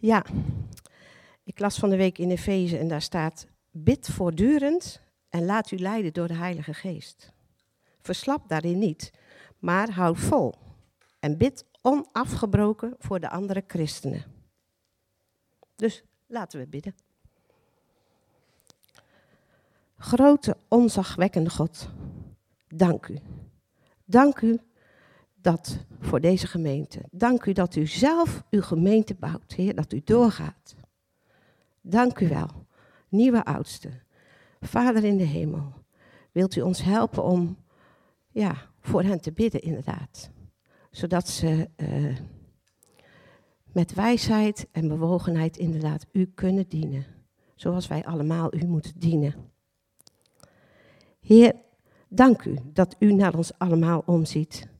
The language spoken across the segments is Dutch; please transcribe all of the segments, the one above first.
Ja, ik las van de week in Efeze en daar staat: Bid voortdurend en laat u leiden door de Heilige Geest. Verslap daarin niet, maar houd vol en bid onafgebroken voor de andere christenen. Dus laten we bidden. Grote, onzagwekkende God, dank u. Dank u dat voor deze gemeente. Dank u dat u zelf uw gemeente bouwt, Heer, dat u doorgaat. Dank u wel, nieuwe oudste. Vader in de hemel, wilt u ons helpen om ja, voor hen te bidden, inderdaad. Zodat ze uh, met wijsheid en bewogenheid inderdaad u kunnen dienen. Zoals wij allemaal u moeten dienen. Heer, dank u dat u naar ons allemaal omziet.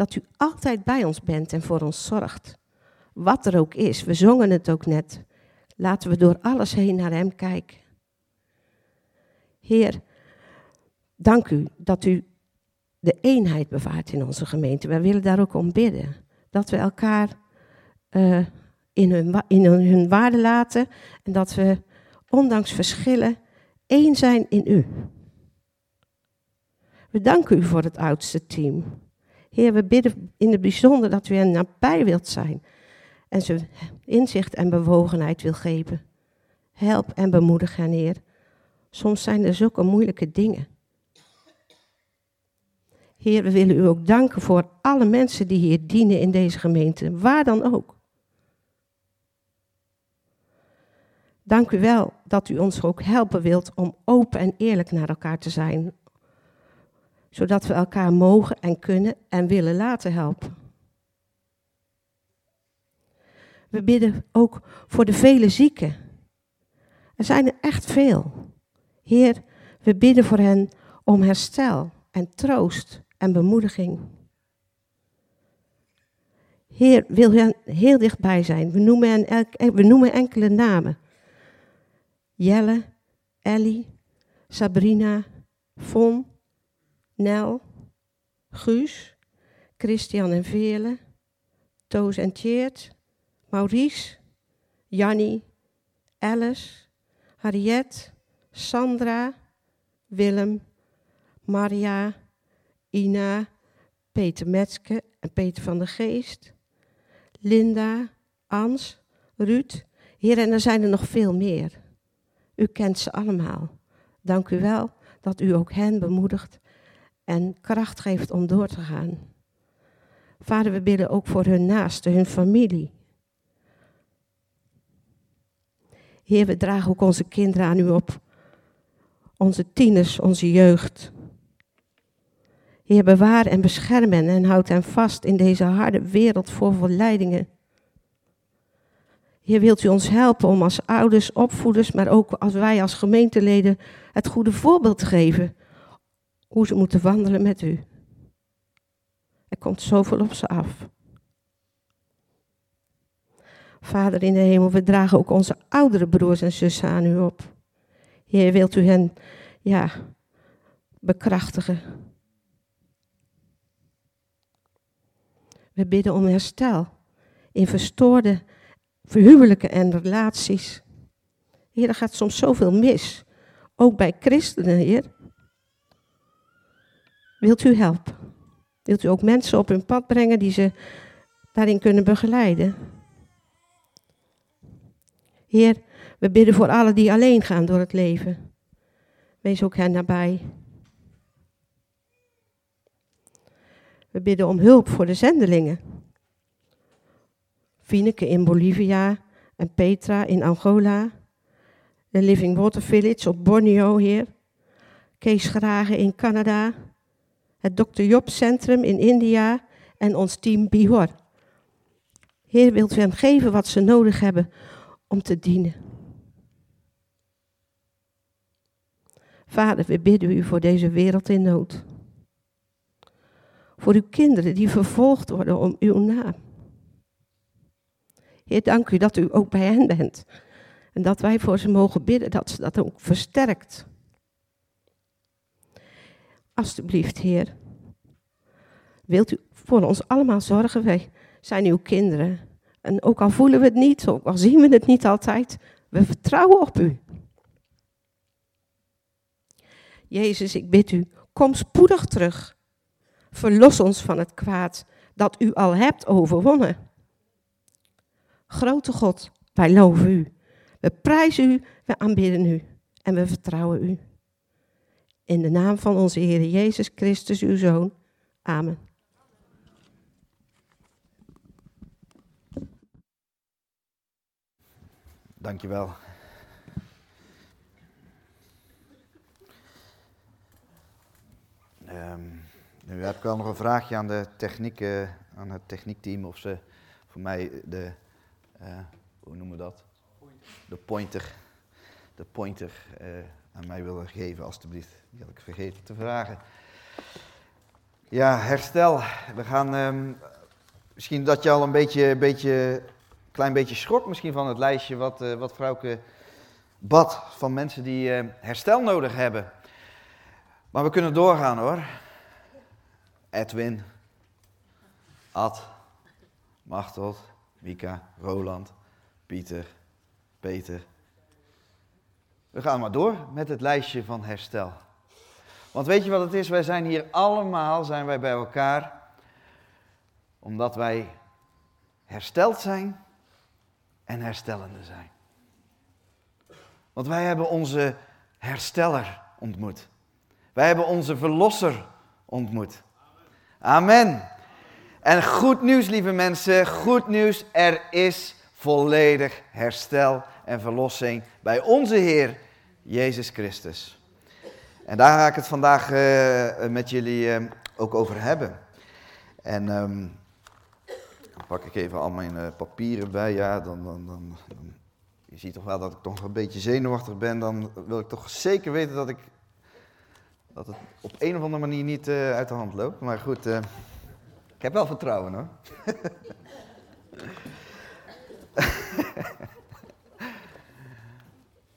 Dat u altijd bij ons bent en voor ons zorgt. Wat er ook is, we zongen het ook net. Laten we door alles heen naar Hem kijken. Heer, dank u dat u de eenheid bewaart in onze gemeente. Wij willen daar ook om bidden. Dat we elkaar uh, in, hun, in hun waarde laten en dat we ondanks verschillen één zijn in u. We danken u voor het oudste team. Heer, we bidden in het bijzonder dat u hen nabij wilt zijn en ze inzicht en bewogenheid wil geven. Help en bemoedig hen, Heer. Soms zijn er zulke moeilijke dingen. Heer, we willen u ook danken voor alle mensen die hier dienen in deze gemeente, waar dan ook. Dank u wel dat u ons ook helpen wilt om open en eerlijk naar elkaar te zijn, zodat we elkaar mogen en kunnen en willen laten helpen. We bidden ook voor de vele zieken. Er zijn er echt veel. Heer, we bidden voor hen om herstel en troost en bemoediging. Heer, wil hen heel dichtbij zijn. We noemen, we noemen enkele namen. Jelle, Ellie, Sabrina, Von, Nel, Guus, Christian en Veerle, Toos en Tjeerd, Maurice, Jannie, Alice, Harriet, Sandra, Willem, Maria, Ina, Peter Metske en Peter van der Geest, Linda, Ans, Ruud. Heer, en er zijn er nog veel meer. U kent ze allemaal. Dank u wel dat u ook hen bemoedigt en kracht geeft om door te gaan. Vader, we bidden ook voor hun naasten, hun familie. Heer, we dragen ook onze kinderen aan u op. Onze tieners, onze jeugd. Heer, bewaar en bescherm hen en houd hen vast in deze harde wereld vol verleidingen. Heer, wilt u ons helpen om als ouders, opvoeders, maar ook als wij als gemeenteleden het goede voorbeeld te geven hoe ze moeten wandelen met u. Er komt zoveel op ze af. Vader in de hemel, we dragen ook onze oudere broers en zussen aan u op. Heer, wilt u hen, ja, bekrachtigen. We bidden om herstel in verstoorde verhuwelijken en relaties. Heer, er gaat soms zoveel mis. Ook bij christenen, Heer. Wilt u helpen? Wilt u ook mensen op hun pad brengen die ze daarin kunnen begeleiden? Heer, we bidden voor allen die alleen gaan door het leven. Wees ook hen nabij. We bidden om hulp voor de zendelingen. Fineke in Bolivia en Petra in Angola. De Living Water Village op Borneo, Heer. Kees Gragen in Canada. Het Dr. Job Centrum in India en ons team Bihor. Heer, wilt u hen geven wat ze nodig hebben om te dienen. Vader, we bidden u voor deze wereld in nood. Voor uw kinderen die vervolgd worden om uw naam. Heer, dank u dat u ook bij hen bent. En dat wij voor ze mogen bidden, dat ze dat ook versterkt. Alsjeblieft, Heer. Wilt u voor ons allemaal zorgen? Wij zijn uw kinderen. En ook al voelen we het niet, ook al zien we het niet altijd, we vertrouwen op u. Jezus, ik bid u, kom spoedig terug. Verlos ons van het kwaad dat u al hebt overwonnen. Grote God, wij loven u. We prijzen u, we aanbidden u en we vertrouwen u. In de naam van onze Heer Jezus Christus, uw Zoon. Amen. Dankjewel. Um, nu heb ik wel nog een vraagje aan, de techniek, uh, aan het techniekteam of ze voor mij de, uh, hoe noemen we dat? De pointer, de pointer uh, aan mij willen geven, alstublieft. Die had ik vergeten te vragen. Ja, herstel. We gaan, um, misschien dat je al een beetje, beetje, klein beetje schrok misschien van het lijstje wat, uh, wat vrouwke bad van mensen die uh, herstel nodig hebben. Maar we kunnen doorgaan hoor. Edwin, Ad, Machteld, Mika, Roland, Pieter, Peter. We gaan maar door met het lijstje van herstel. Want weet je wat het is? Wij zijn hier allemaal zijn wij bij elkaar omdat wij hersteld zijn en herstellende zijn. Want wij hebben onze hersteller ontmoet. Wij hebben onze verlosser ontmoet. Amen. En goed nieuws, lieve mensen, goed nieuws. Er is volledig herstel en verlossing bij onze Heer Jezus Christus. En daar ga ik het vandaag uh, met jullie uh, ook over hebben. En dan pak ik even al mijn uh, papieren bij. Ja, dan, dan, dan, dan, je ziet toch wel dat ik toch een beetje zenuwachtig ben. Dan wil ik toch zeker weten dat ik dat het op een of andere manier niet uit de hand loopt. Maar goed, ik heb wel vertrouwen hoor.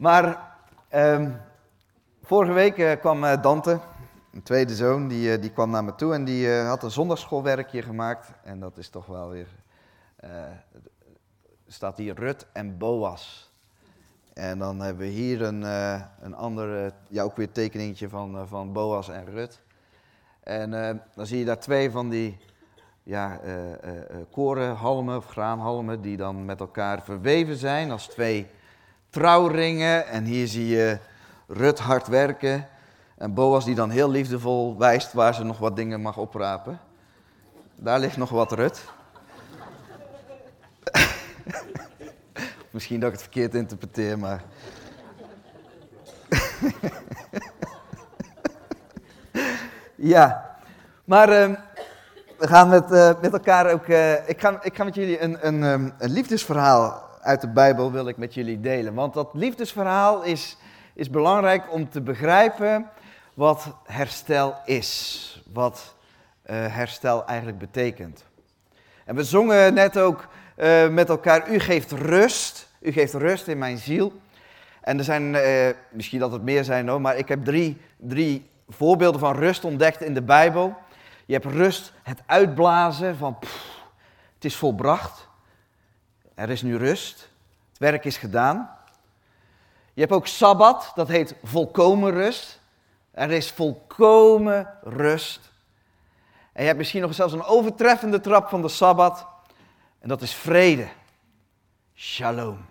maar um, vorige week uh, kwam Dante, een tweede zoon, die, die kwam naar me toe en die had een zondagschoolwerkje gemaakt. En dat is toch wel weer, staat hier Rut en Boas. En dan hebben we hier een, uh, een ander, ja ook weer tekeningetje van, van Boas en Rut. En dan zie je daar twee van die ja, korenhalmen of graanhalmen die dan met elkaar verweven zijn als twee trouwringen. En hier zie je Rut hard werken en Boas die dan heel liefdevol wijst waar ze nog wat dingen mag oprapen. Daar ligt nog wat Rut. Misschien dat ik het verkeerd interpreteer, maar. ja, maar uh, we gaan met, uh, met elkaar ook. Uh, ik, ga, ik ga met jullie een, een, um, een liefdesverhaal uit de Bijbel wil ik met jullie delen. Want dat liefdesverhaal is, is belangrijk om te begrijpen wat herstel is. Wat herstel eigenlijk betekent. En we zongen net ook uh, met elkaar. U geeft rust. U geeft rust in mijn ziel. En er zijn, uh, misschien dat het meer zijn hoor, maar ik heb drie, drie voorbeelden van rust ontdekt in de Bijbel. Je hebt rust, het uitblazen van pff, het is volbracht. Er is nu rust. Het werk is gedaan. Je hebt ook Sabbat, dat heet volkomen rust. Er is volkomen rust. En je hebt misschien nog zelfs een overtreffende trap van de Sabbat. En dat is vrede. Shalom.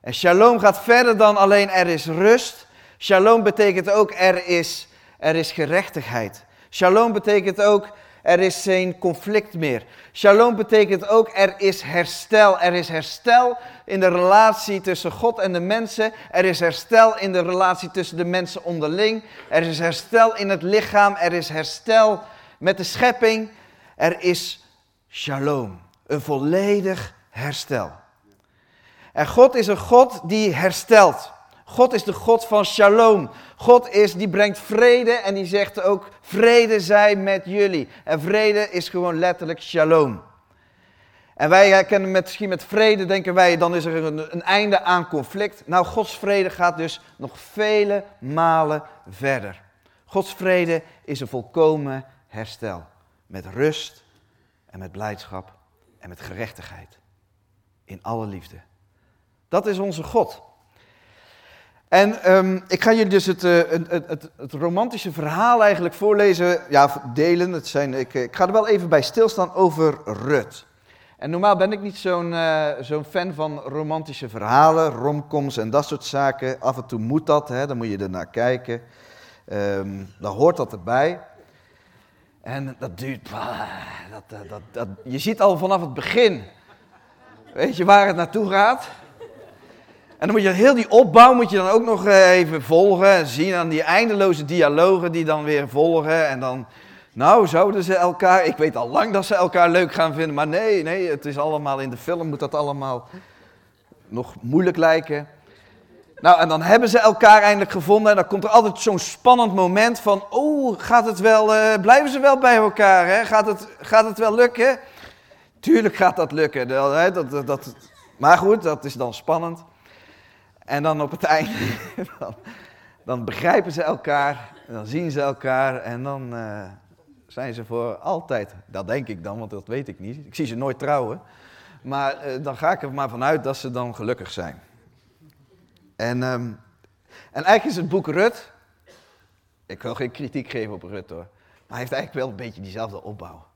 En shalom gaat verder dan alleen er is rust. Shalom betekent ook er is, er is gerechtigheid. Shalom betekent ook er is geen conflict meer. Shalom betekent ook er is herstel. Er is herstel in de relatie tussen God en de mensen. Er is herstel in de relatie tussen de mensen onderling. Er is herstel in het lichaam. Er is herstel met de schepping. Er is shalom. Een volledig herstel. En God is een God die herstelt. God is de God van shalom. God is, die brengt vrede en die zegt ook, vrede zij met jullie. En vrede is gewoon letterlijk shalom. En wij herkennen met, misschien met vrede, denken wij, dan is er een, een einde aan conflict. Nou, Gods vrede gaat dus nog vele malen verder. Gods vrede is een volkomen herstel. Met rust en met blijdschap en met gerechtigheid. In alle liefde. Dat is onze God. En ehm, ik ga jullie dus het, uh, het, het, het, romantische verhaal eigenlijk voorlezen, ja, delen. Het zijn, ik, ik ga er wel even bij stilstaan over Rut. En normaal ben ik niet zo'n uh, zo'n fan van romantische verhalen, romcoms en dat soort zaken. Af en toe moet dat, hè, dan moet je er naar kijken. Um, dan hoort dat erbij. En dat duurt, dat, dat, dat, je ziet al vanaf het begin, weet je waar het naartoe gaat. En dan moet je heel die opbouw moet je dan ook nog eh, even volgen en zien aan die eindeloze dialogen die dan weer volgen. En dan, nou zouden ze elkaar, ik weet al lang dat ze elkaar leuk gaan vinden, maar nee, nee, het is allemaal in de film, moet dat allemaal nog moeilijk lijken. Nou, en dan hebben ze elkaar eindelijk gevonden en dan komt er altijd zo'n spannend moment van, oh, gaat het wel, uh, blijven ze wel bij elkaar, hè? Gaat, het, gaat het wel lukken? Tuurlijk gaat dat lukken, dat, dat, dat, maar goed, dat is dan spannend. En dan op het einde, dan, begrijpen ze elkaar, dan zien ze elkaar en dan uh, zijn ze voor altijd, dat denk ik dan, want dat weet ik niet. Ik zie ze nooit trouwen, maar uh, dan ga ik er maar vanuit dat ze dan gelukkig zijn. En, um, en eigenlijk is het boek Rut, ik wil geen kritiek geven op Rut hoor, maar hij heeft eigenlijk wel een beetje diezelfde opbouw.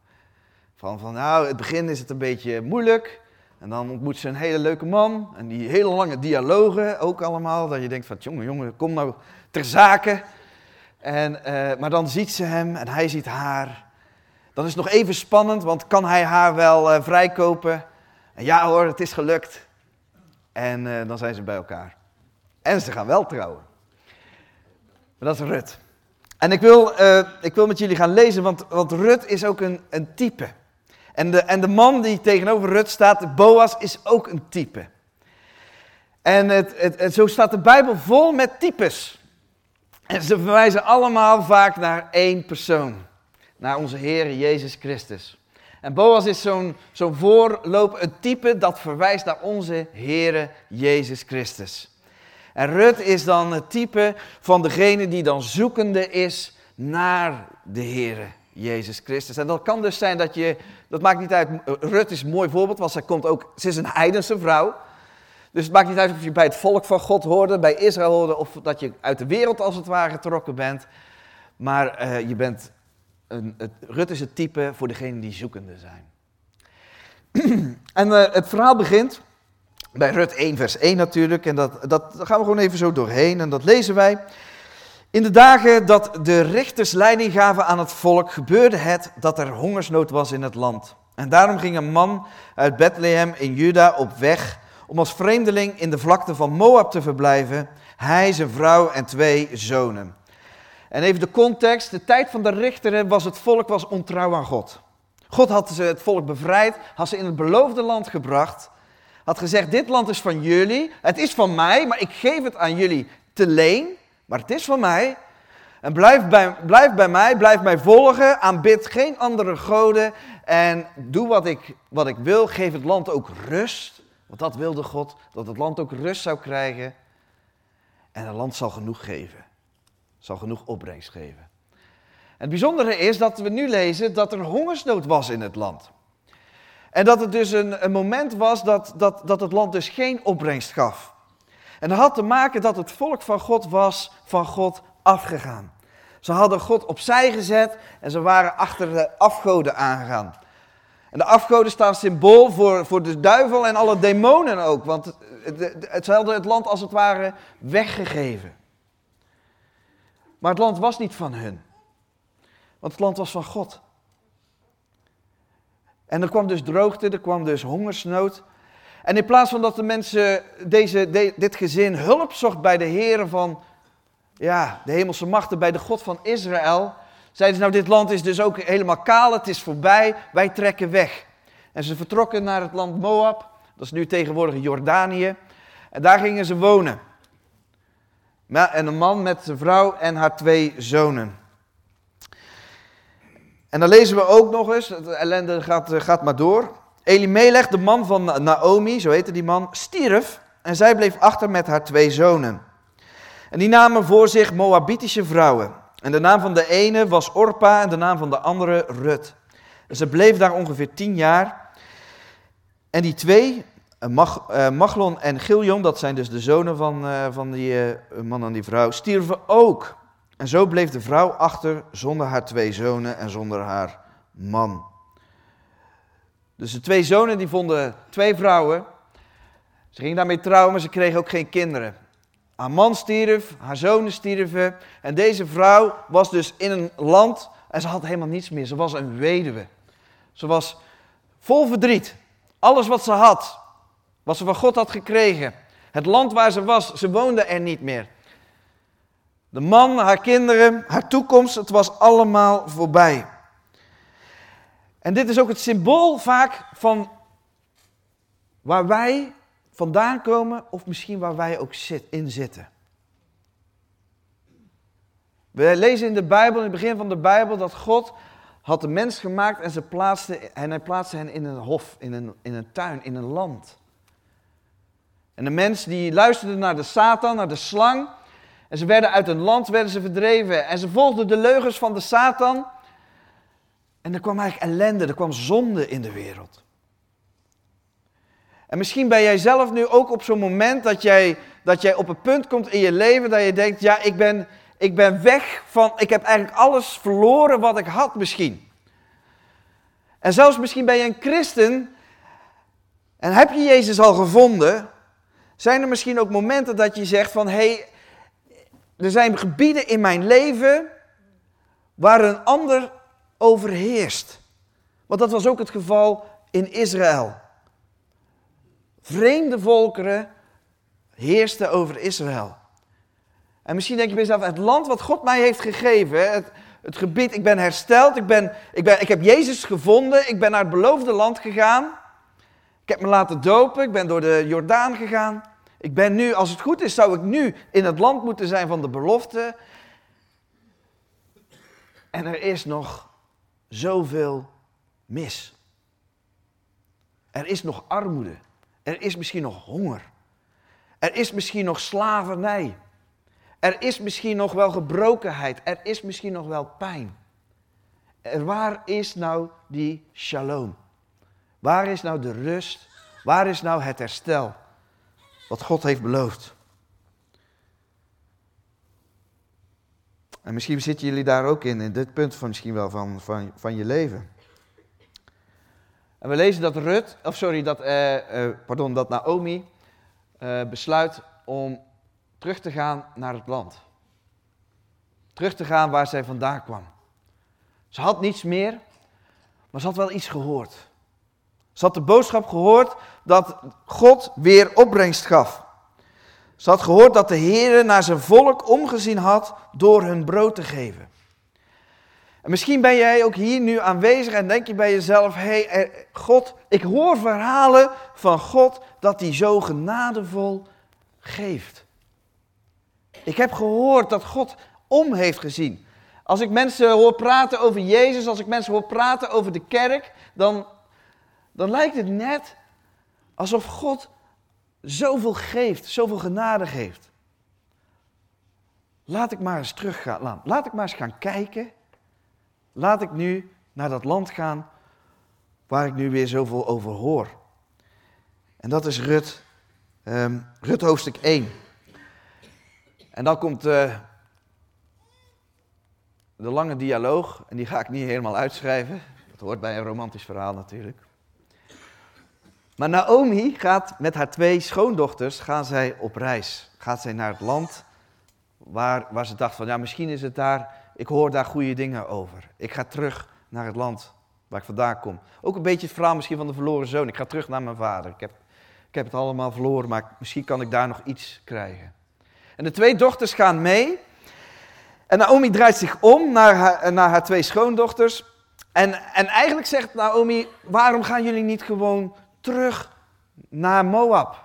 Van, van nou, het begin is het een beetje moeilijk, en dan ontmoet ze een hele leuke man. En die hele lange dialogen ook allemaal. Dat je denkt van, jongen, jongen, kom nou ter zake. En, uh, maar dan ziet ze hem en hij ziet haar. Dan is nog even spannend, want kan hij haar wel uh, vrijkopen? En ja hoor, het is gelukt. En uh, dan zijn ze bij elkaar. En ze gaan wel trouwen. Maar dat is Rut. En ik wil, ik wil met jullie gaan lezen, want, want Rut is ook een, een type. En de, en de man die tegenover Rut staat, Boas, is ook een type. En het, het, zo staat de Bijbel vol met types. En ze verwijzen allemaal vaak naar één persoon. Naar onze Heer Jezus Christus. En Boas is zo'n zo'n voorloop, een type dat verwijst naar onze Heer Jezus Christus. En Rut is dan het type van degene die dan zoekende is naar de Heer Jezus Christus. En dat kan dus zijn dat je, dat maakt niet uit, Rut is een mooi voorbeeld, want zij komt ook, ze is een heidense vrouw. Dus het maakt niet uit of je bij het volk van God hoorde, bij Israël hoorde, of dat je uit de wereld als het ware getrokken bent. Maar uh, je bent, een, het, Rut is het type voor degenen die zoekende zijn. en uh, het verhaal begint bij Rut 1 vers 1 natuurlijk, en dat, dat gaan we gewoon even zo doorheen en dat lezen wij. In de dagen dat de rechters leiding gaven aan het volk, gebeurde het dat er hongersnood was in het land. En daarom ging een man uit Bethlehem in Juda op weg om als vreemdeling in de vlakte van Moab te verblijven. Hij, zijn vrouw en twee zonen. En even de context, de tijd van de richteren was het volk was ontrouw aan God. God had ze het volk bevrijd, had ze in het beloofde land gebracht. Had gezegd, dit land is van jullie, het is van mij, maar ik geef het aan jullie te leen. Maar het is van mij. En blijf bij, blijf bij mij, blijf mij volgen. Aanbid geen andere goden. En doe wat ik, wat ik wil. Geef het land ook rust. Want dat wilde God. Dat het land ook rust zou krijgen. En het land zal genoeg geven. Zal genoeg opbrengst geven. het bijzondere is dat we nu lezen dat er hongersnood was in het land. En dat het dus een, een moment was dat, dat, dat het land dus geen opbrengst gaf. En dat had te maken dat het volk van God was van God afgegaan. Ze hadden God opzij gezet en ze waren achter de afgoden aangegaan. En de afgoden staan symbool voor, voor de duivel en alle demonen ook. Want ze hadden het land als het ware weggegeven. Maar het land was niet van hun. Want het land was van God. En er kwam dus droogte, er kwam dus hongersnood. En in plaats van dat de mensen, deze, dit gezin, hulp zocht bij de heren van ja, de hemelse machten, bij de God van Israël, zeiden ze nou dit land is dus ook helemaal kaal, het is voorbij, wij trekken weg. En ze vertrokken naar het land Moab, dat is nu tegenwoordig Jordanië, en daar gingen ze wonen. En een man met zijn vrouw en haar twee zonen. En dan lezen we ook nog eens, de ellende gaat, gaat maar door. Elimelech, de man van Naomi, zo heette die man, stierf en zij bleef achter met haar twee zonen. En die namen voor zich Moabitische vrouwen. En de naam van de ene was Orpa en de naam van de andere Rut. Ze bleef daar ongeveer tien jaar. En die twee, uh, Mag, uh, Maglon en Giljon, dat zijn dus de zonen van, uh, van die man en die vrouw, stierven ook. En zo bleef de vrouw achter zonder haar twee zonen en zonder haar man. Dus de twee zonen die vonden twee vrouwen. Ze gingen daarmee trouwen, maar ze kregen ook geen kinderen. Haar man stierf, haar zonen stierven. En deze vrouw was dus in een land en ze had helemaal niets meer. Ze was een weduwe. Ze was vol verdriet. Alles wat ze had, wat ze van God had gekregen. Het land waar ze was, ze woonde er niet meer. De man, haar kinderen, haar toekomst, het was allemaal voorbij. En dit is ook het symbool vaak van waar wij vandaan komen of misschien waar wij ook in zitten. We lezen in de Bijbel, in het begin van de Bijbel, dat God had de mens gemaakt en, ze plaatste, en hij plaatste hen in een hof, in een, in een tuin, in een land. En de mens die luisterde naar de Satan, naar de slang. En ze werden uit een land werden ze verdreven. En ze volgden de leugens van de Satan. En er kwam eigenlijk ellende, er kwam zonde in de wereld. En misschien ben jij zelf nu ook op zo'n moment dat jij, dat jij op een punt komt in je leven dat je denkt, ja, ik ben, ik ben weg van, ik heb eigenlijk alles verloren wat ik had misschien. En zelfs misschien ben je een christen en heb je Jezus al gevonden, zijn er misschien ook momenten dat je zegt van, hé, hey, er zijn gebieden in mijn leven waar een ander overheerst. Want dat was ook het geval in Israël. Vreemde volkeren heersten over Israël. En misschien denk je bij jezelf, het land wat God mij heeft gegeven, het, het gebied, ik ben hersteld, ik, ben, ik, ben, ik heb Jezus gevonden, ik ben naar het beloofde land gegaan. Ik heb me laten dopen, ik ben door de Jordaan gegaan. Ik ben nu, als het goed is, zou ik nu in het land moeten zijn van de belofte. En er is nog zoveel mis. Er is nog armoede. Er is misschien nog honger. Er is misschien nog slavernij. Er is misschien nog wel gebrokenheid. Er is misschien nog wel pijn. Er, waar is nou die shalom? Waar is nou de rust? Waar is nou het herstel? Wat God heeft beloofd. En misschien zitten jullie daar ook in, in dit punt van misschien wel van, van, van je leven. En we lezen dat Rut, of sorry, dat, uh, uh, pardon, dat Naomi uh, besluit om terug te gaan naar het land. Terug te gaan waar zij vandaan kwam. Ze had niets meer, maar ze had wel iets gehoord. Ze had de boodschap gehoord dat God weer opbrengst gaf. Ze had gehoord dat de Heer naar zijn volk omgezien had door hun brood te geven. En misschien ben jij ook hier nu aanwezig en denk je bij jezelf: hé, hey, God, ik hoor verhalen van God dat hij zo genadevol geeft. Ik heb gehoord dat God om heeft gezien. Als ik mensen hoor praten over Jezus, als ik mensen hoor praten over de kerk, dan, dan lijkt het net alsof God zoveel geeft, zoveel genade geeft. Laat ik maar eens teruggaan. Laat ik maar eens gaan kijken. Laat ik nu naar dat land gaan waar ik nu weer zoveel over hoor. En dat is Rut, um, Rut hoofdstuk 1. En dan komt uh, de lange dialoog, en die ga ik niet helemaal uitschrijven. Dat hoort bij een romantisch verhaal natuurlijk. Maar Naomi gaat met haar twee schoondochters gaan zij op reis. Gaat zij naar het land waar, waar ze dacht van, ja, misschien is het daar, ik hoor daar goede dingen over. Ik ga terug naar het land waar ik vandaan kom. Ook een beetje het verhaal misschien van de verloren zoon. Ik ga terug naar mijn vader. Ik heb, ik heb het allemaal verloren, maar misschien kan ik daar nog iets krijgen. En de twee dochters gaan mee. En Naomi draait zich om naar haar, naar haar twee schoondochters. En, en eigenlijk zegt Naomi, waarom gaan jullie niet gewoon terug naar Moab?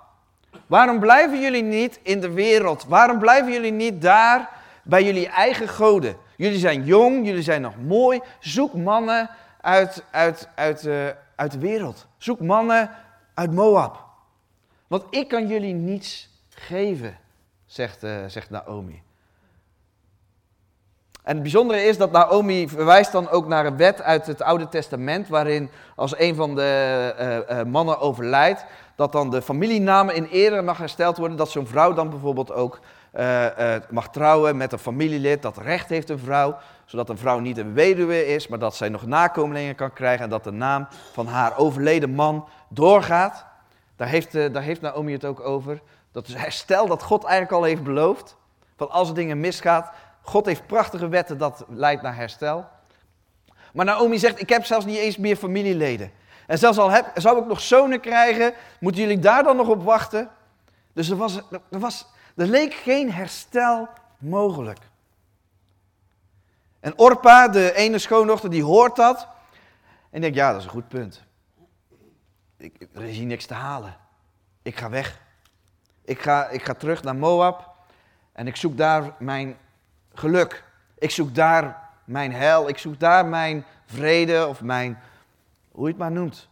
Waarom blijven jullie niet in de wereld? Waarom blijven jullie niet daar bij jullie eigen goden? Jullie zijn jong, jullie zijn nog mooi. Zoek mannen uit, uit, uit, uh, uit de wereld. Zoek mannen uit Moab. Want ik kan jullie niets geven, zegt, uh, zegt Naomi. En het bijzondere is dat Naomi verwijst dan ook naar een wet uit het Oude Testament, waarin als een van de uh, uh, mannen overlijdt, dat dan de familienamen in ere mag hersteld worden, dat zo'n vrouw dan bijvoorbeeld ook uh, mag trouwen met een familielid, dat recht heeft een vrouw, zodat een vrouw niet een weduwe is, maar dat zij nog nakomelingen kan krijgen en dat de naam van haar overleden man doorgaat. Daar heeft, daar heeft Naomi het ook over. Dat herstel dat God eigenlijk al heeft beloofd. Van als er dingen misgaat, God heeft prachtige wetten, dat leidt naar herstel. Maar Naomi zegt, ik heb zelfs niet eens meer familieleden. En zelfs al heb, zou ik nog zonen krijgen, moeten jullie daar dan nog op wachten? Dus er, was, er, was, er leek geen herstel mogelijk. En Orpa, de ene schoondochter, die hoort dat. En denkt, ja, dat is een goed punt. Ik, er is hier niks te halen. Ik ga weg. Ik ga, ik ga terug naar Moab. En ik zoek daar mijn geluk. Ik zoek daar mijn hel. Ik zoek daar mijn vrede of mijn, hoe je het maar noemt,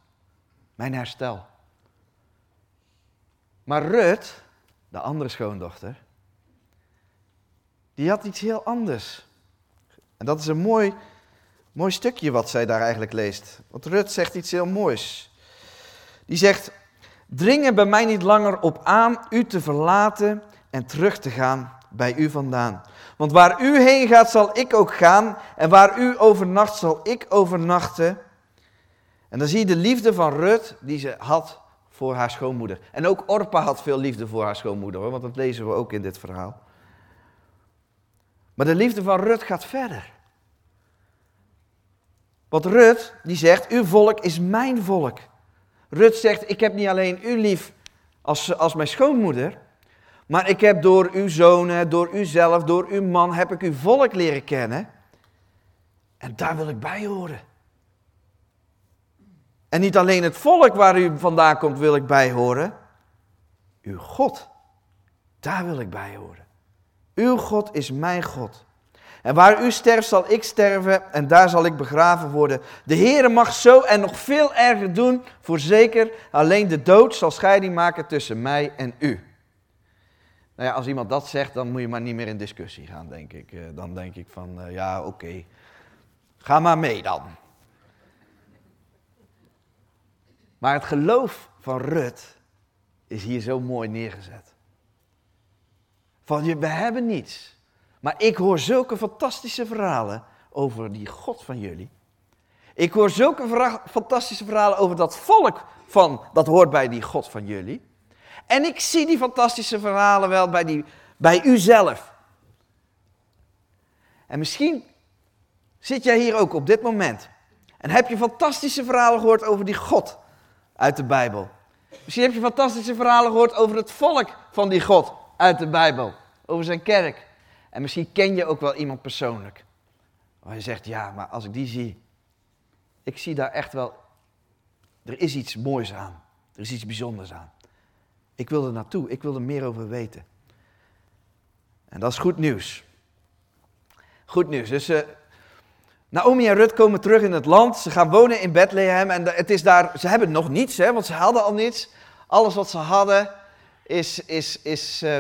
mijn herstel. Maar Rut, de andere schoondochter, die had iets heel anders. En dat is een mooi, mooi stukje wat zij daar eigenlijk leest. Want Rut zegt iets heel moois. Die zegt, dring er bij mij niet langer op aan u te verlaten en terug te gaan bij u vandaan. Want waar u heen gaat, zal ik ook gaan. En waar u overnacht, zal ik overnachten. En dan zie je de liefde van Rut die ze had voor haar schoonmoeder. En ook Orpa had veel liefde voor haar schoonmoeder, want dat lezen we ook in dit verhaal. Maar de liefde van Rut gaat verder. Want Rut, die zegt, uw volk is mijn volk. Rut zegt, ik heb niet alleen u lief als, als mijn schoonmoeder, maar ik heb door uw zonen, door uzelf, door uw man, heb ik uw volk leren kennen. En daar wil ik bij horen. En niet alleen het volk waar u vandaan komt wil ik bij horen. Uw God, daar wil ik bij horen. Uw God is mijn God. En waar u sterft, zal ik sterven en daar zal ik begraven worden. De Heere mag zo en nog veel erger doen, voorzeker. Alleen de dood zal scheiding maken tussen mij en u. Nou ja, als iemand dat zegt, dan moet je maar niet meer in discussie gaan, denk ik. Eh, dan denk ik van, uh, ja, oké, ga maar mee dan. Maar het geloof van Rut is hier zo mooi neergezet. Van, we hebben niets. Maar ik hoor zulke fantastische verhalen over die God van jullie. Ik hoor zulke fantastische verhalen over dat volk van, dat hoort bij die God van jullie. En ik zie die fantastische verhalen wel bij, die, bij u zelf. En misschien zit jij hier ook op dit moment. En heb je fantastische verhalen gehoord over die God uit de Bijbel. Misschien heb je fantastische verhalen gehoord over het volk van die God uit de Bijbel. Over zijn kerk. En misschien ken je ook wel iemand persoonlijk. Waar je zegt, ja, maar als ik die zie, ik zie daar echt wel, er is iets moois aan. Er is iets bijzonders aan. Ik wil er naartoe, ik wil er meer over weten. En dat is goed nieuws. Goed nieuws. Dus uh, Naomi en Rut komen terug in het land. Ze gaan wonen in Bethlehem. En het is daar, ze hebben nog niets, hè, want ze hadden al niets. Alles wat ze hadden, is, is, is, uh,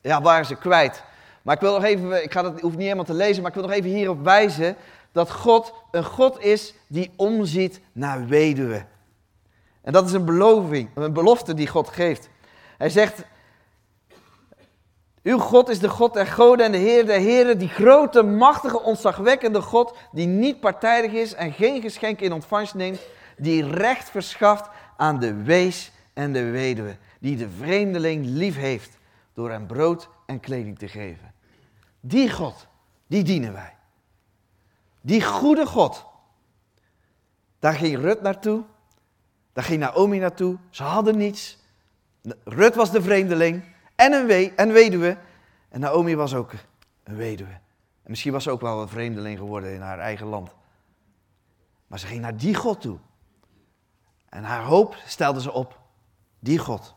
ja, waren ze kwijt. Maar ik wil nog even, ik ga dat, hoef niet helemaal te lezen, maar ik wil nog even hierop wijzen dat God een God is die omziet naar weduwen. En dat is een beloving, een belofte die God geeft. Hij zegt, uw God is de God der goden en de Heer der heren, die grote, machtige, ontzagwekkende God, die niet partijdig is en geen geschenk in ontvangst neemt, die recht verschaft aan de wees en de weduwe, die de vreemdeling lief heeft door hem brood en kleding te geven. Die God, die dienen wij. Die goede God. Daar ging Rut naartoe, daar ging Naomi naartoe, ze hadden niets, Rut was de vreemdeling en een, we en weduwe. En Naomi was ook een weduwe. En misschien was ze ook wel een vreemdeling geworden in haar eigen land. Maar ze ging naar die God toe. En haar hoop stelde ze op. Die God.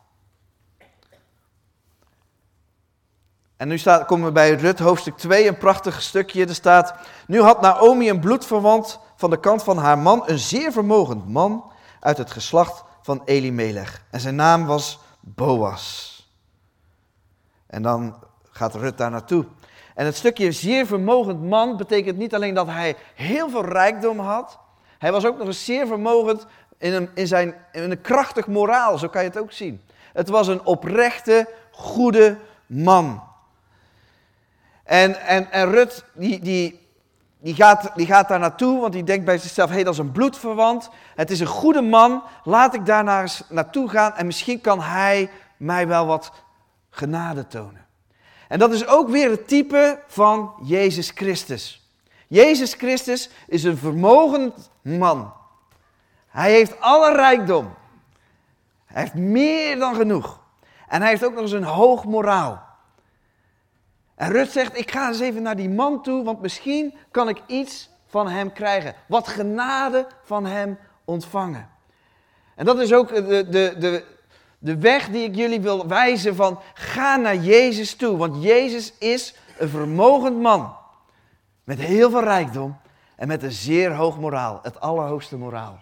En nu staat, komen we bij Rut hoofdstuk 2, een prachtig stukje. Er staat, nu had Naomi een bloedverwant van de kant van haar man, een zeer vermogend man uit het geslacht van Elimelech. En zijn naam was Boas. En dan gaat Rut daar naartoe. En het stukje zeer vermogend man betekent niet alleen dat hij heel veel rijkdom had. Hij was ook nog eens zeer vermogend in een, in zijn, in een krachtig moraal, zo kan je het ook zien. Het was een oprechte, goede man. En, en, en Rut, die, die, die, gaat, die gaat daar naartoe, want die denkt bij zichzelf, hé, hey, dat is een bloedverwant. Het is een goede man, laat ik daar naar eens naartoe gaan en misschien kan hij mij wel wat genade tonen. En dat is ook weer het type van Jezus Christus. Jezus Christus is een vermogend man. Hij heeft alle rijkdom. Hij heeft meer dan genoeg. En hij heeft ook nog eens een hoog moraal. En Rut zegt, ik ga eens even naar die man toe, want misschien kan ik iets van hem krijgen. Wat genade van hem ontvangen. En dat is ook de, de, de, de weg die ik jullie wil wijzen van, ga naar Jezus toe. Want Jezus is een vermogend man. Met heel veel rijkdom en met een zeer hoog moraal. Het allerhoogste moraal.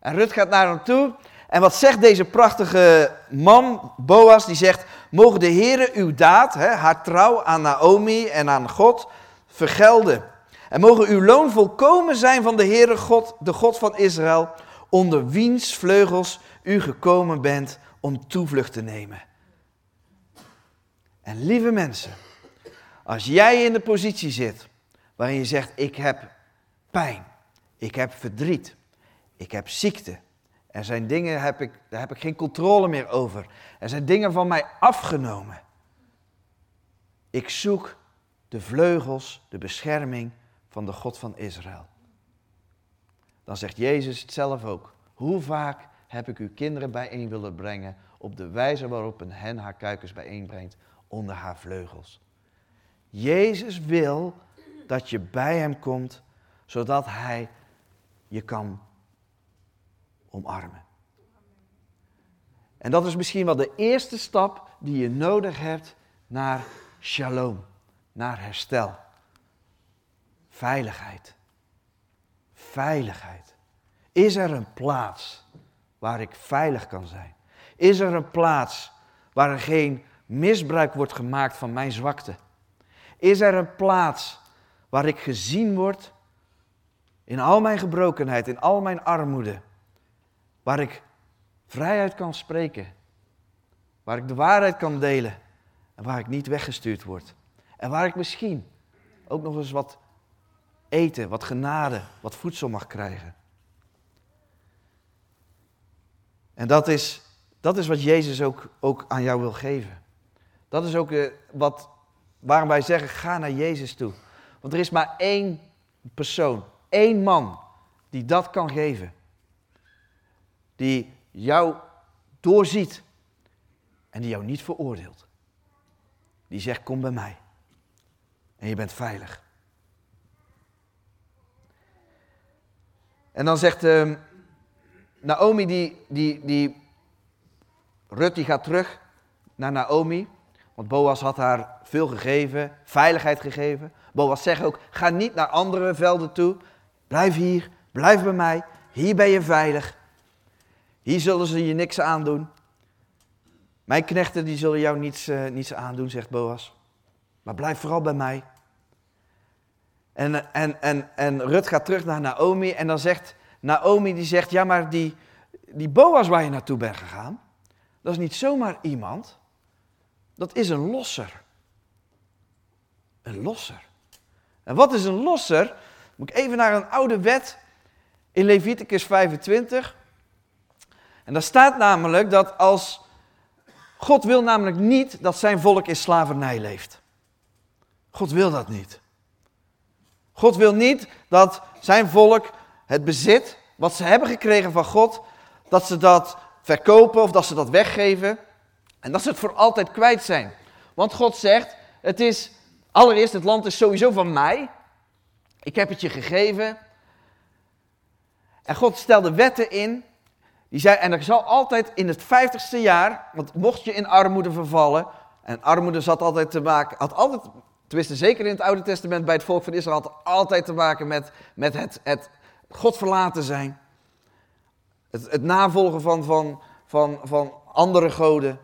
En Rut gaat naar hem toe. En wat zegt deze prachtige man, Boas? Die zegt, mogen de Heere uw daad, hè, haar trouw aan Naomi en aan God, vergelden. En mogen uw loon volkomen zijn van de Heere God, de God van Israël, onder wiens vleugels u gekomen bent om toevlucht te nemen. En lieve mensen, als jij in de positie zit waarin je zegt, ik heb pijn, ik heb verdriet, ik heb ziekte. Er zijn dingen, heb ik, daar heb ik geen controle meer over. Er zijn dingen van mij afgenomen. Ik zoek de vleugels, de bescherming van de God van Israël. Dan zegt Jezus het zelf ook. Hoe vaak heb ik uw kinderen bijeen willen brengen op de wijze waarop een hen haar kuikens bijeenbrengt onder haar vleugels. Jezus wil dat je bij hem komt, zodat hij je kan omarmen. En dat is misschien wel de eerste stap die je nodig hebt naar shalom, naar herstel. Veiligheid. Veiligheid. Is er een plaats waar ik veilig kan zijn? Is er een plaats waar er geen misbruik wordt gemaakt van mijn zwakte? Is er een plaats waar ik gezien word in al mijn gebrokenheid, in al mijn armoede? Waar ik vrijheid kan spreken. Waar ik de waarheid kan delen. En waar ik niet weggestuurd word. En waar ik misschien ook nog eens wat eten, wat genade, wat voedsel mag krijgen. En dat is, dat is wat Jezus ook, ook aan jou wil geven. Dat is ook uh, wat, waarom wij zeggen, ga naar Jezus toe. Want er is maar één persoon, één man die dat kan geven die jou doorziet en die jou niet veroordeelt. Die zegt, kom bij mij. En je bent veilig. En dan zegt uh, Naomi, die, die, die, Rut die gaat terug naar Naomi. Want Boas had haar veel gegeven, veiligheid gegeven. Boas zegt ook, ga niet naar andere velden toe. Blijf hier, blijf bij mij. Hier ben je veilig. Hier zullen ze je niks aandoen. Mijn knechten die zullen jou niets, uh, niets aandoen, zegt Boas. Maar blijf vooral bij mij. En, en, en, en Rut gaat terug naar Naomi en dan zegt Naomi, die zegt, ja maar die, die Boas waar je naartoe bent gegaan, dat is niet zomaar iemand. Dat is een losser. Een losser. En wat is een losser? Moet ik even naar een oude wet in Leviticus 25. En daar staat namelijk dat als. God wil namelijk niet dat zijn volk in slavernij leeft. God wil dat niet. God wil niet dat zijn volk het bezit wat ze hebben gekregen van God, dat ze dat verkopen of dat ze dat weggeven en dat ze het voor altijd kwijt zijn. Want God zegt, het is allereerst het land is sowieso van mij. Ik heb het je gegeven. En God stelde wetten in die zei, en er zal altijd in het vijftigste jaar, want mocht je in armoede vervallen, en armoede zat altijd te maken, had altijd, tenminste zeker in het Oude Testament bij het volk van Israël, had altijd te maken met, met het, het God verlaten zijn. Het, het navolgen van, van, van, van andere goden.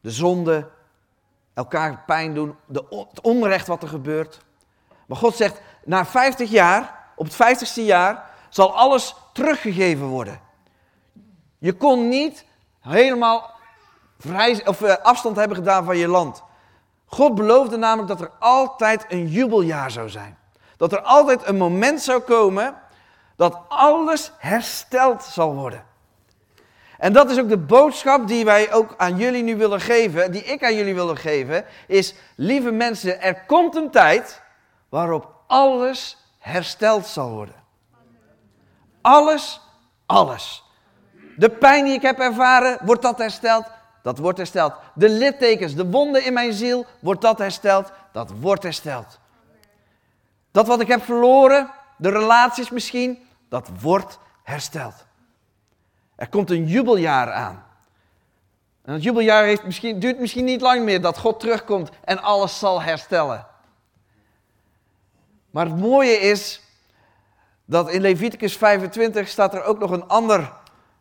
De zonde. elkaar pijn doen, de, het onrecht wat er gebeurt. Maar God zegt, na 50 jaar, op het 50ste jaar, zal alles teruggegeven worden. Je kon niet helemaal vrij, of, uh, afstand hebben gedaan van je land. God beloofde namelijk dat er altijd een jubeljaar zou zijn. Dat er altijd een moment zou komen dat alles hersteld zal worden. En dat is ook de boodschap die wij ook aan jullie nu willen geven, die ik aan jullie willen geven, is, lieve mensen, er komt een tijd waarop alles hersteld zal worden. Alles, alles. De pijn die ik heb ervaren, wordt dat hersteld? Dat wordt hersteld. De littekens, de wonden in mijn ziel, wordt dat hersteld? Dat wordt hersteld. Dat wat ik heb verloren, de relaties misschien, dat wordt hersteld. Er komt een jubeljaar aan. En het jubeljaar heeft misschien, duurt misschien niet lang meer dat God terugkomt en alles zal herstellen. Maar het mooie is dat in Leviticus 25 staat er ook nog een, ander,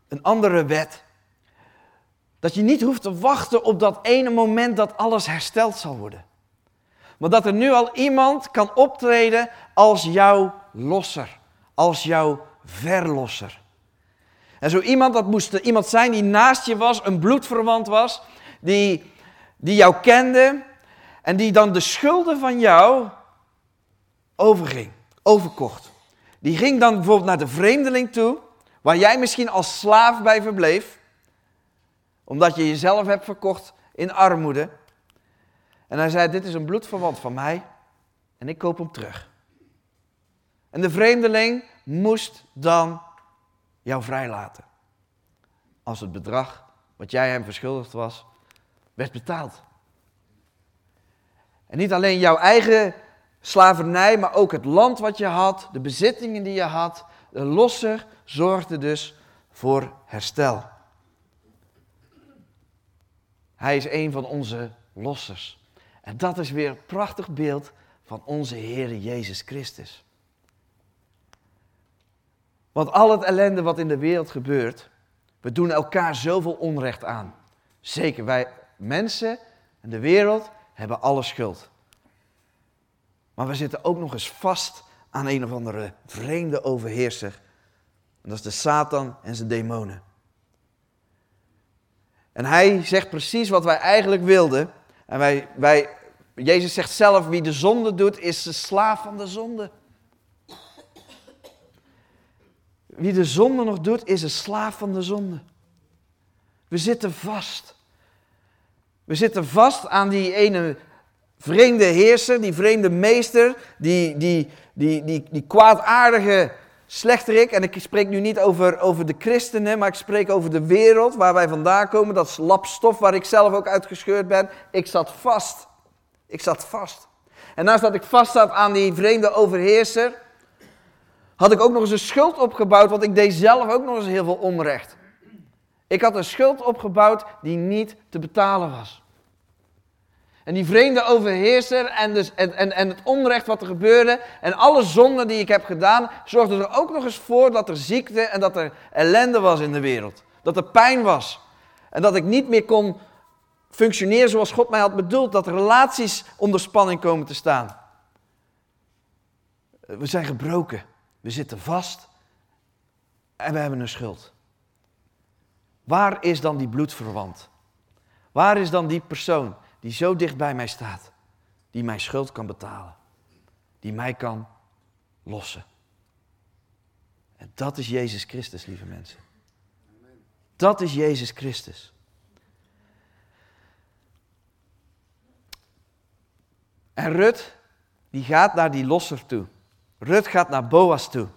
een andere wet. Dat je niet hoeft te wachten op dat ene moment dat alles hersteld zal worden. Maar dat er nu al iemand kan optreden als jouw losser, als jouw verlosser. En zo iemand, dat moest iemand zijn die naast je was, een bloedverwant was, die, die jou kende en die dan de schulden van jou overging, overkocht. Die ging dan bijvoorbeeld naar de vreemdeling toe, waar jij misschien als slaaf bij verbleef, omdat je jezelf hebt verkocht in armoede. En hij zei, dit is een bloedverwant van mij en ik koop hem terug. En de vreemdeling moest dan jou vrijlaten. Als het bedrag wat jij hem verschuldigd was, werd betaald. En niet alleen jouw eigen slavernij, maar ook het land wat je had, de bezittingen die je had. De losser zorgde dus voor herstel. Hij is een van onze lossers. En dat is weer een prachtig beeld van onze Heer Jezus Christus. Want al het ellende wat in de wereld gebeurt, we doen elkaar zoveel onrecht aan. Zeker, wij mensen en de wereld hebben alle schuld. Maar we zitten ook nog eens vast aan een of andere vreemde overheerser. En dat is de Satan en zijn demonen. En hij zegt precies wat wij eigenlijk wilden. En wij, wij, Jezus zegt zelf, wie de zonde doet, is de slaaf van de zonde. Wie de zonde nog doet, is een slaaf van de zonde. We zitten vast. We zitten vast aan die ene vreemde heerser, die vreemde meester, die, die, die, die, die kwaadaardige slechterik. En ik spreek nu niet over, over de christenen, maar ik spreek over de wereld waar wij vandaan komen. Dat lap stof waar ik zelf ook uitgescheurd ben. Ik zat vast. Ik zat vast. En naast dat ik vast zat aan die vreemde overheerser, had ik ook nog eens een schuld opgebouwd, want ik deed zelf ook nog eens heel veel onrecht. Ik had een schuld opgebouwd die niet te betalen was. En die vreemde overheerser en, dus, en, en, en het onrecht wat er gebeurde en alle zonden die ik heb gedaan, zorgde er ook nog eens voor dat er ziekte en dat er ellende was in de wereld. Dat er pijn was. En dat ik niet meer kon functioneren zoals God mij had bedoeld. Dat relaties onder spanning komen te staan. We zijn gebroken. We zitten vast. En we hebben een schuld. Waar is dan die bloedverwant? Waar is dan die persoon die zo dicht bij mij staat, die mijn schuld kan betalen, die mij kan lossen? En dat is Jezus Christus, lieve mensen. Dat is Jezus Christus. En Rut, die gaat naar die losser toe. Rut gaat naar Boas toe.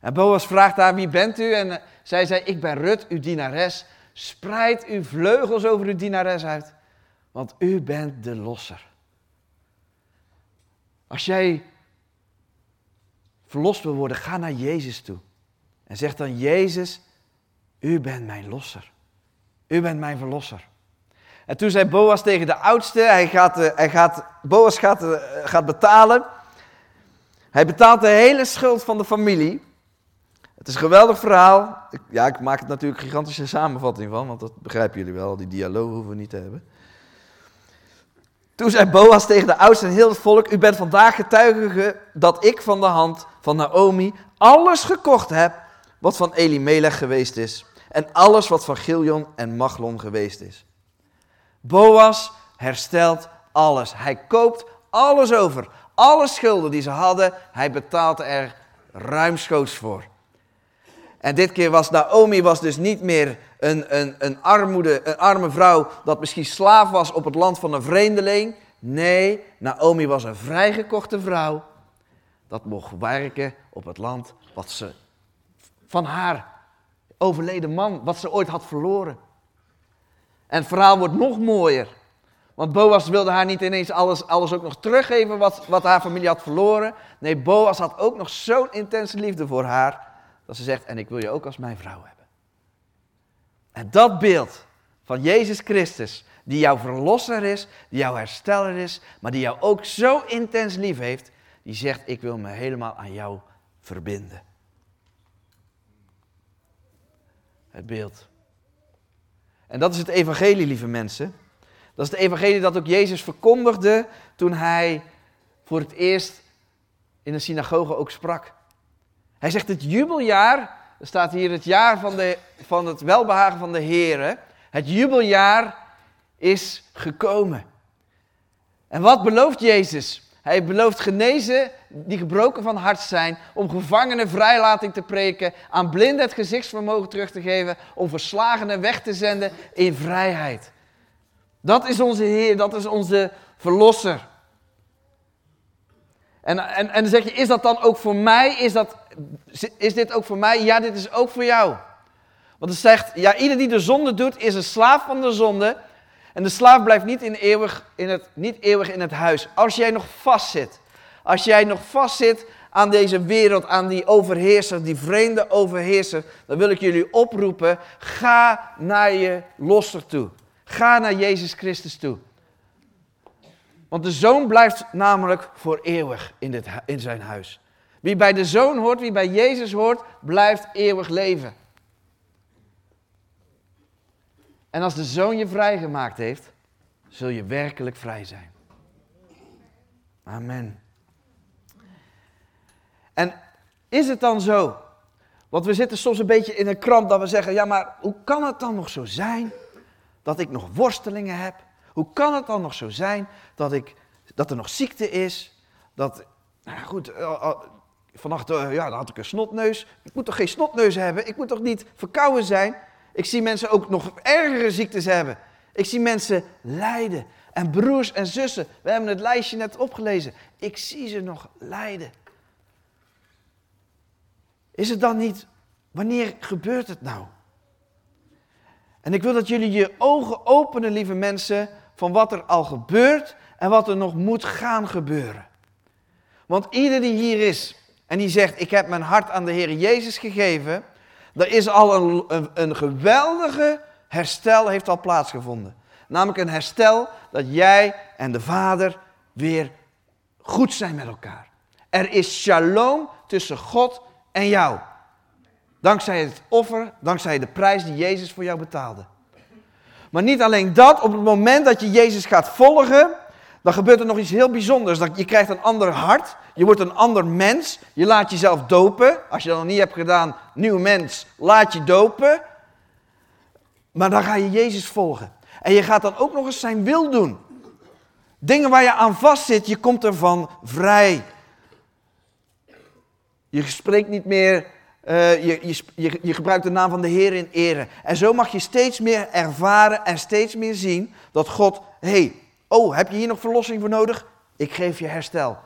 En Boas vraagt haar, wie bent u? En eh, zij zei, ik ben Rut, uw dienares. Spreid uw vleugels over uw dienares uit, want u bent de losser. Als jij verlost wil worden, ga naar Jezus toe. En zeg dan, Jezus, u bent mijn losser. U bent mijn verlosser. En toen zei Boas tegen de oudste, hij gaat, eh, hij gaat, Boas gaat, eh, gaat betalen. Hij betaalt de hele schuld van de familie. Het is een geweldig verhaal. Ja, ik maak het natuurlijk een gigantische samenvatting van, want dat begrijpen jullie wel. Die dialoog hoeven we niet te hebben. Toen zei Boas tegen de oudsten en heel het volk: U bent vandaag getuige dat ik van de hand van Naomi alles gekocht heb wat van Elimelech geweest is. En alles wat van Giljon en Machlon geweest is. Boas herstelt alles. Hij koopt alles over. Alle schulden die ze hadden, hij betaalt er ruimschoots voor. En dit keer was Naomi was dus niet meer een, een, een, armoede, een arme vrouw dat misschien slaaf was op het land van een vreemdeling. Nee, Naomi was een vrijgekochte vrouw dat mocht werken op het land wat ze van haar overleden man, wat ze ooit had verloren. En het verhaal wordt nog mooier. Want Boas wilde haar niet ineens alles, alles ook nog teruggeven wat, wat haar familie had verloren. Nee, Boas had ook nog zo'n intense liefde voor haar. Dat ze zegt, en ik wil je ook als mijn vrouw hebben. En dat beeld van Jezus Christus, die jouw verlosser is, die jouw hersteller is, maar die jou ook zo intens lief heeft, die zegt, ik wil me helemaal aan jou verbinden. Het beeld. En dat is het evangelie, lieve mensen. Dat is het evangelie dat ook Jezus verkondigde toen hij voor het eerst in de synagoge ook sprak. Hij zegt het jubeljaar, er staat hier het jaar van, de, van het welbehagen van de Heer. Het jubeljaar is gekomen. En wat belooft Jezus? Hij belooft genezen die gebroken van hart zijn, om gevangenen vrijlating te preken, aan blinden het gezichtsvermogen terug te geven, om verslagenen weg te zenden in vrijheid. Dat is onze Heer, dat is onze Verlosser. En, en, en dan zeg je, is dat dan ook voor mij? Is, dat, is dit ook voor mij? Ja, dit is ook voor jou. Want het zegt, ja, ieder die de zonde doet, is een slaaf van de zonde. En de slaaf blijft niet, in eeuwig, in het, niet eeuwig in het huis. Als jij nog vastzit, als jij nog vastzit aan deze wereld, aan die overheerser, die vreemde overheerser, dan wil ik jullie oproepen, ga naar je losser toe. Ga naar Jezus Christus toe. Want de zoon blijft namelijk voor eeuwig in, dit, in zijn huis. Wie bij de zoon hoort, wie bij Jezus hoort, blijft eeuwig leven. En als de zoon je vrijgemaakt heeft, zul je werkelijk vrij zijn. Amen. En is het dan zo? Want we zitten soms een beetje in een kramp dat we zeggen: ja, maar hoe kan het dan nog zo zijn dat ik nog worstelingen heb? Hoe kan het dan nog zo zijn dat, ik, dat er nog ziekte is? Dat, nou goed, vannacht uh, ja, dan had ik een snotneus. Ik moet toch geen snotneus hebben? Ik moet toch niet verkouden zijn? Ik zie mensen ook nog ergere ziektes hebben. Ik zie mensen lijden. En broers en zussen, we hebben het lijstje net opgelezen. Ik zie ze nog lijden. Is het dan niet, wanneer gebeurt het nou? En ik wil dat jullie je ogen openen, lieve mensen, van wat er al gebeurt en wat er nog moet gaan gebeuren. Want ieder die hier is en die zegt, ik heb mijn hart aan de Heer Jezus gegeven, er is al een, een, een geweldige herstel heeft al plaatsgevonden. Namelijk een herstel dat jij en de Vader weer goed zijn met elkaar. Er is shalom tussen God en jou. Dankzij het offer, dankzij de prijs die Jezus voor jou betaalde. Maar niet alleen dat, op het moment dat je Jezus gaat volgen, dan gebeurt er nog iets heel bijzonders. Je krijgt een ander hart, je wordt een ander mens, je laat jezelf dopen. Als je dat nog niet hebt gedaan, nieuw mens, laat je dopen. Maar dan ga je Jezus volgen. En je gaat dan ook nog eens zijn wil doen. Dingen waar je aan vastzit, je komt ervan vrij. Je spreekt niet meer, uh, je, je, je, gebruikt de naam van de Heer in ere. En zo mag je steeds meer ervaren en steeds meer zien dat God, hé, hey, oh, heb je hier nog verlossing voor nodig? Ik geef je herstel.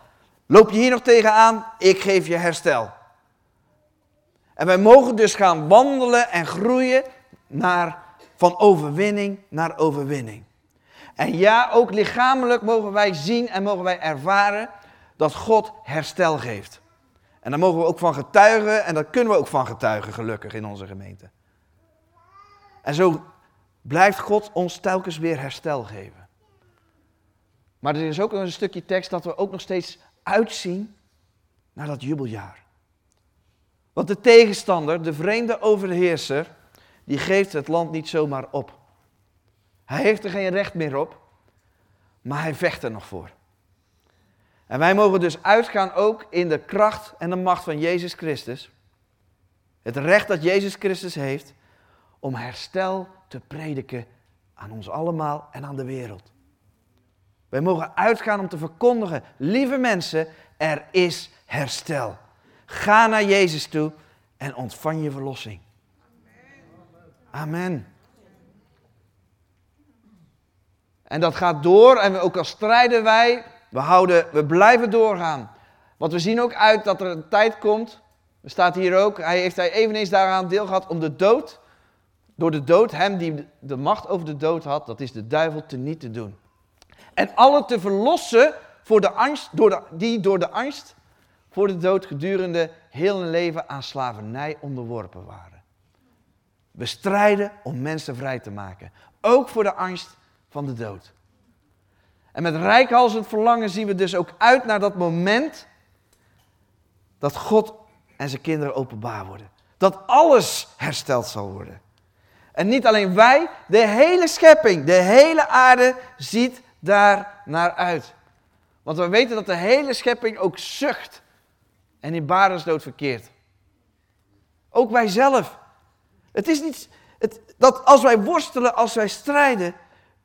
Loop je hier nog tegenaan? Ik geef je herstel. En wij mogen dus gaan wandelen en groeien naar, van overwinning naar overwinning. En ja, ook lichamelijk mogen wij zien en mogen wij ervaren dat God herstel geeft. En daar mogen we ook van getuigen en daar kunnen we ook van getuigen, gelukkig, in onze gemeente. En zo blijft God ons telkens weer herstel geven. Maar er is ook een stukje tekst dat we ook nog steeds uitzien naar dat jubeljaar. Want de tegenstander, de vreemde overheerser, die geeft het land niet zomaar op. Hij heeft er geen recht meer op. Maar hij vecht er nog voor. En wij mogen dus uitgaan ook in de kracht en de macht van Jezus Christus. Het recht dat Jezus Christus heeft om herstel te prediken aan ons allemaal en aan de wereld. Wij mogen uitgaan om te verkondigen, lieve mensen, er is herstel. Ga naar Jezus toe en ontvang je verlossing. Amen. En dat gaat door en ook al strijden wij, we, houden, we blijven doorgaan. Want we zien ook uit dat er een tijd komt, er staat hier ook, hij heeft hij eveneens daaraan deel gehad om de dood, door de dood, hem die de macht over de dood had, dat is de duivel, te niet te doen. En alle te verlossen voor de angst, door die door de angst voor de dood gedurende heel hun leven aan slavernij onderworpen waren. We strijden om mensen vrij te maken, ook voor de angst van de dood. En met rijkhalsend verlangen zien we dus ook uit naar dat moment dat God en zijn kinderen openbaar worden. Dat alles hersteld zal worden. En niet alleen wij, de hele schepping, de hele aarde ziet daar naar uit. Want we weten dat de hele schepping ook zucht en in barensdood verkeert. Ook wij zelf. Het is niet dat als wij worstelen, als wij strijden,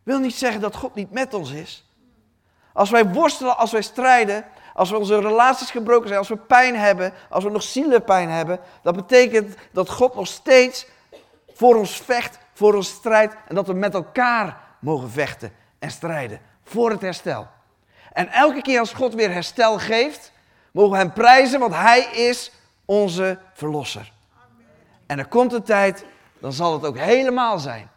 wil niet zeggen dat God niet met ons is. Als wij worstelen, als wij strijden, als we onze relaties gebroken zijn, als we pijn hebben, als we nog zielenpijn hebben, dat betekent dat God nog steeds voor ons vecht, voor ons strijdt en dat we met elkaar mogen vechten en strijden voor het herstel. En elke keer als God weer herstel geeft, mogen we Hem prijzen, want Hij is onze Verlosser. En er komt een tijd, dan zal het ook helemaal zijn.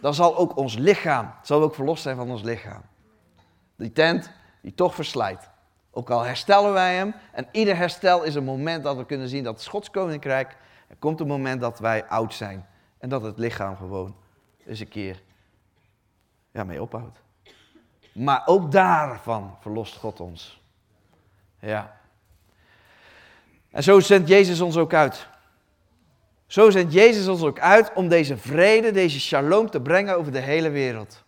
Dan zal ook ons lichaam, zal ook verlost zijn van ons lichaam. Die tent die toch verslijt. Ook al herstellen wij hem, en ieder herstel is een moment dat we kunnen zien dat het Schots koninkrijk, er komt een moment dat wij oud zijn. En dat het lichaam gewoon eens een keer ja, mee ophoudt. Maar ook daarvan verlost God ons. Ja. En zo zendt Jezus ons ook uit. Zo zendt Jezus ons ook uit om deze vrede, deze shalom te brengen over de hele wereld.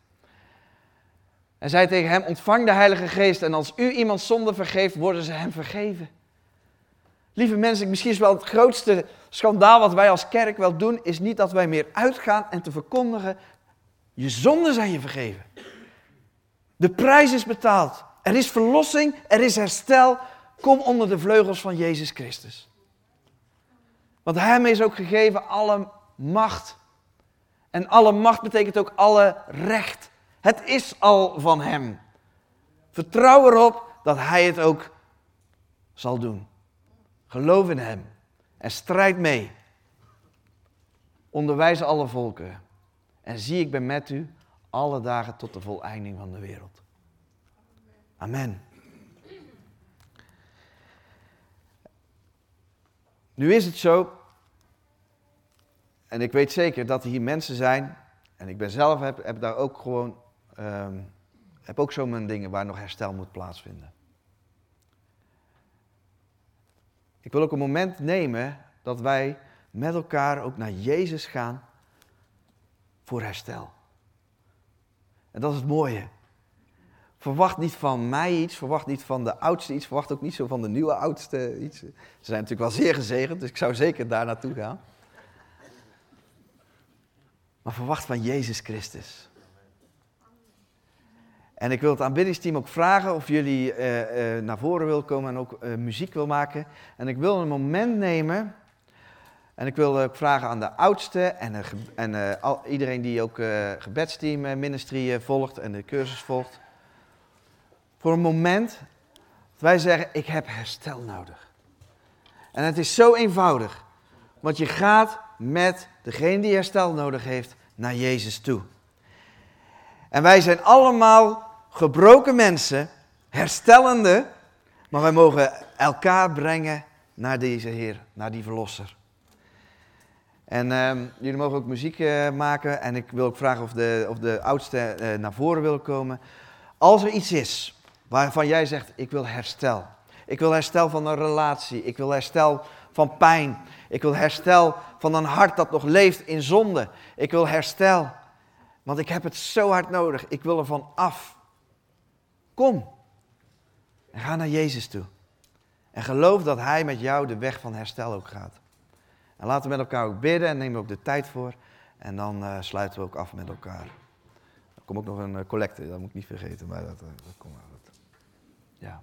En zei tegen hem, ontvang de Heilige Geest en als u iemand zonde vergeeft, worden ze hem vergeven. Lieve mensen, misschien is wel het grootste schandaal wat wij als kerk wel doen, is niet dat wij meer uitgaan en te verkondigen, je zonden zijn je vergeven. De prijs is betaald. Er is verlossing, er is herstel. Kom onder de vleugels van Jezus Christus. Want hem is ook gegeven alle macht. En alle macht betekent ook alle recht. Het is al van hem. Vertrouw erop dat hij het ook zal doen. Geloof in hem en strijd mee. Onderwijs alle volken. En zie, ik ben met u alle dagen tot de voleinding van de wereld. Amen. Nu is het zo, en ik weet zeker dat er hier mensen zijn, en ik ben zelf heb, heb daar ook gewoon, um, heb ook zo mijn dingen waar nog herstel moet plaatsvinden. Ik wil ook een moment nemen dat wij met elkaar ook naar Jezus gaan voor herstel. En dat is het mooie. Verwacht niet van mij iets, verwacht niet van de oudste iets, verwacht ook niet zo van de nieuwe oudste iets. Ze zijn natuurlijk wel zeer gezegend, dus ik zou zeker daar naartoe gaan. Maar verwacht van Jezus Christus. En ik wil het aanbiddingsteam ook vragen of jullie uh, uh, naar voren willen komen en ook uh, muziek wil maken. En ik wil een moment nemen en ik wil ook vragen aan de oudste en, en al, iedereen die ook gebedsteam ministry volgt en de cursus volgt. Voor een moment dat wij zeggen, ik heb herstel nodig. En het is zo eenvoudig. Want je gaat met degene die herstel nodig heeft naar Jezus toe. En wij zijn allemaal gebroken mensen, herstellende, maar wij mogen elkaar brengen naar deze Heer, naar die Verlosser. En uh, jullie mogen ook muziek uh, maken en ik wil ook vragen of de, of de oudste uh, naar voren willen komen. Als er iets is waarvan jij zegt, ik wil herstel. Ik wil herstel van een relatie, ik wil herstel van pijn. Ik wil herstel van een hart dat nog leeft in zonde. Ik wil herstel, want ik heb het zo hard nodig. Ik wil er van af. Kom. En ga naar Jezus toe. En geloof dat Hij met jou de weg van herstel ook gaat. En laten we met elkaar ook bidden en nemen ook de tijd voor. En dan uh, sluiten we ook af met elkaar. Er komt ook nog een uh, collecte, dat moet ik niet vergeten, maar dat, uh, dat komt wel.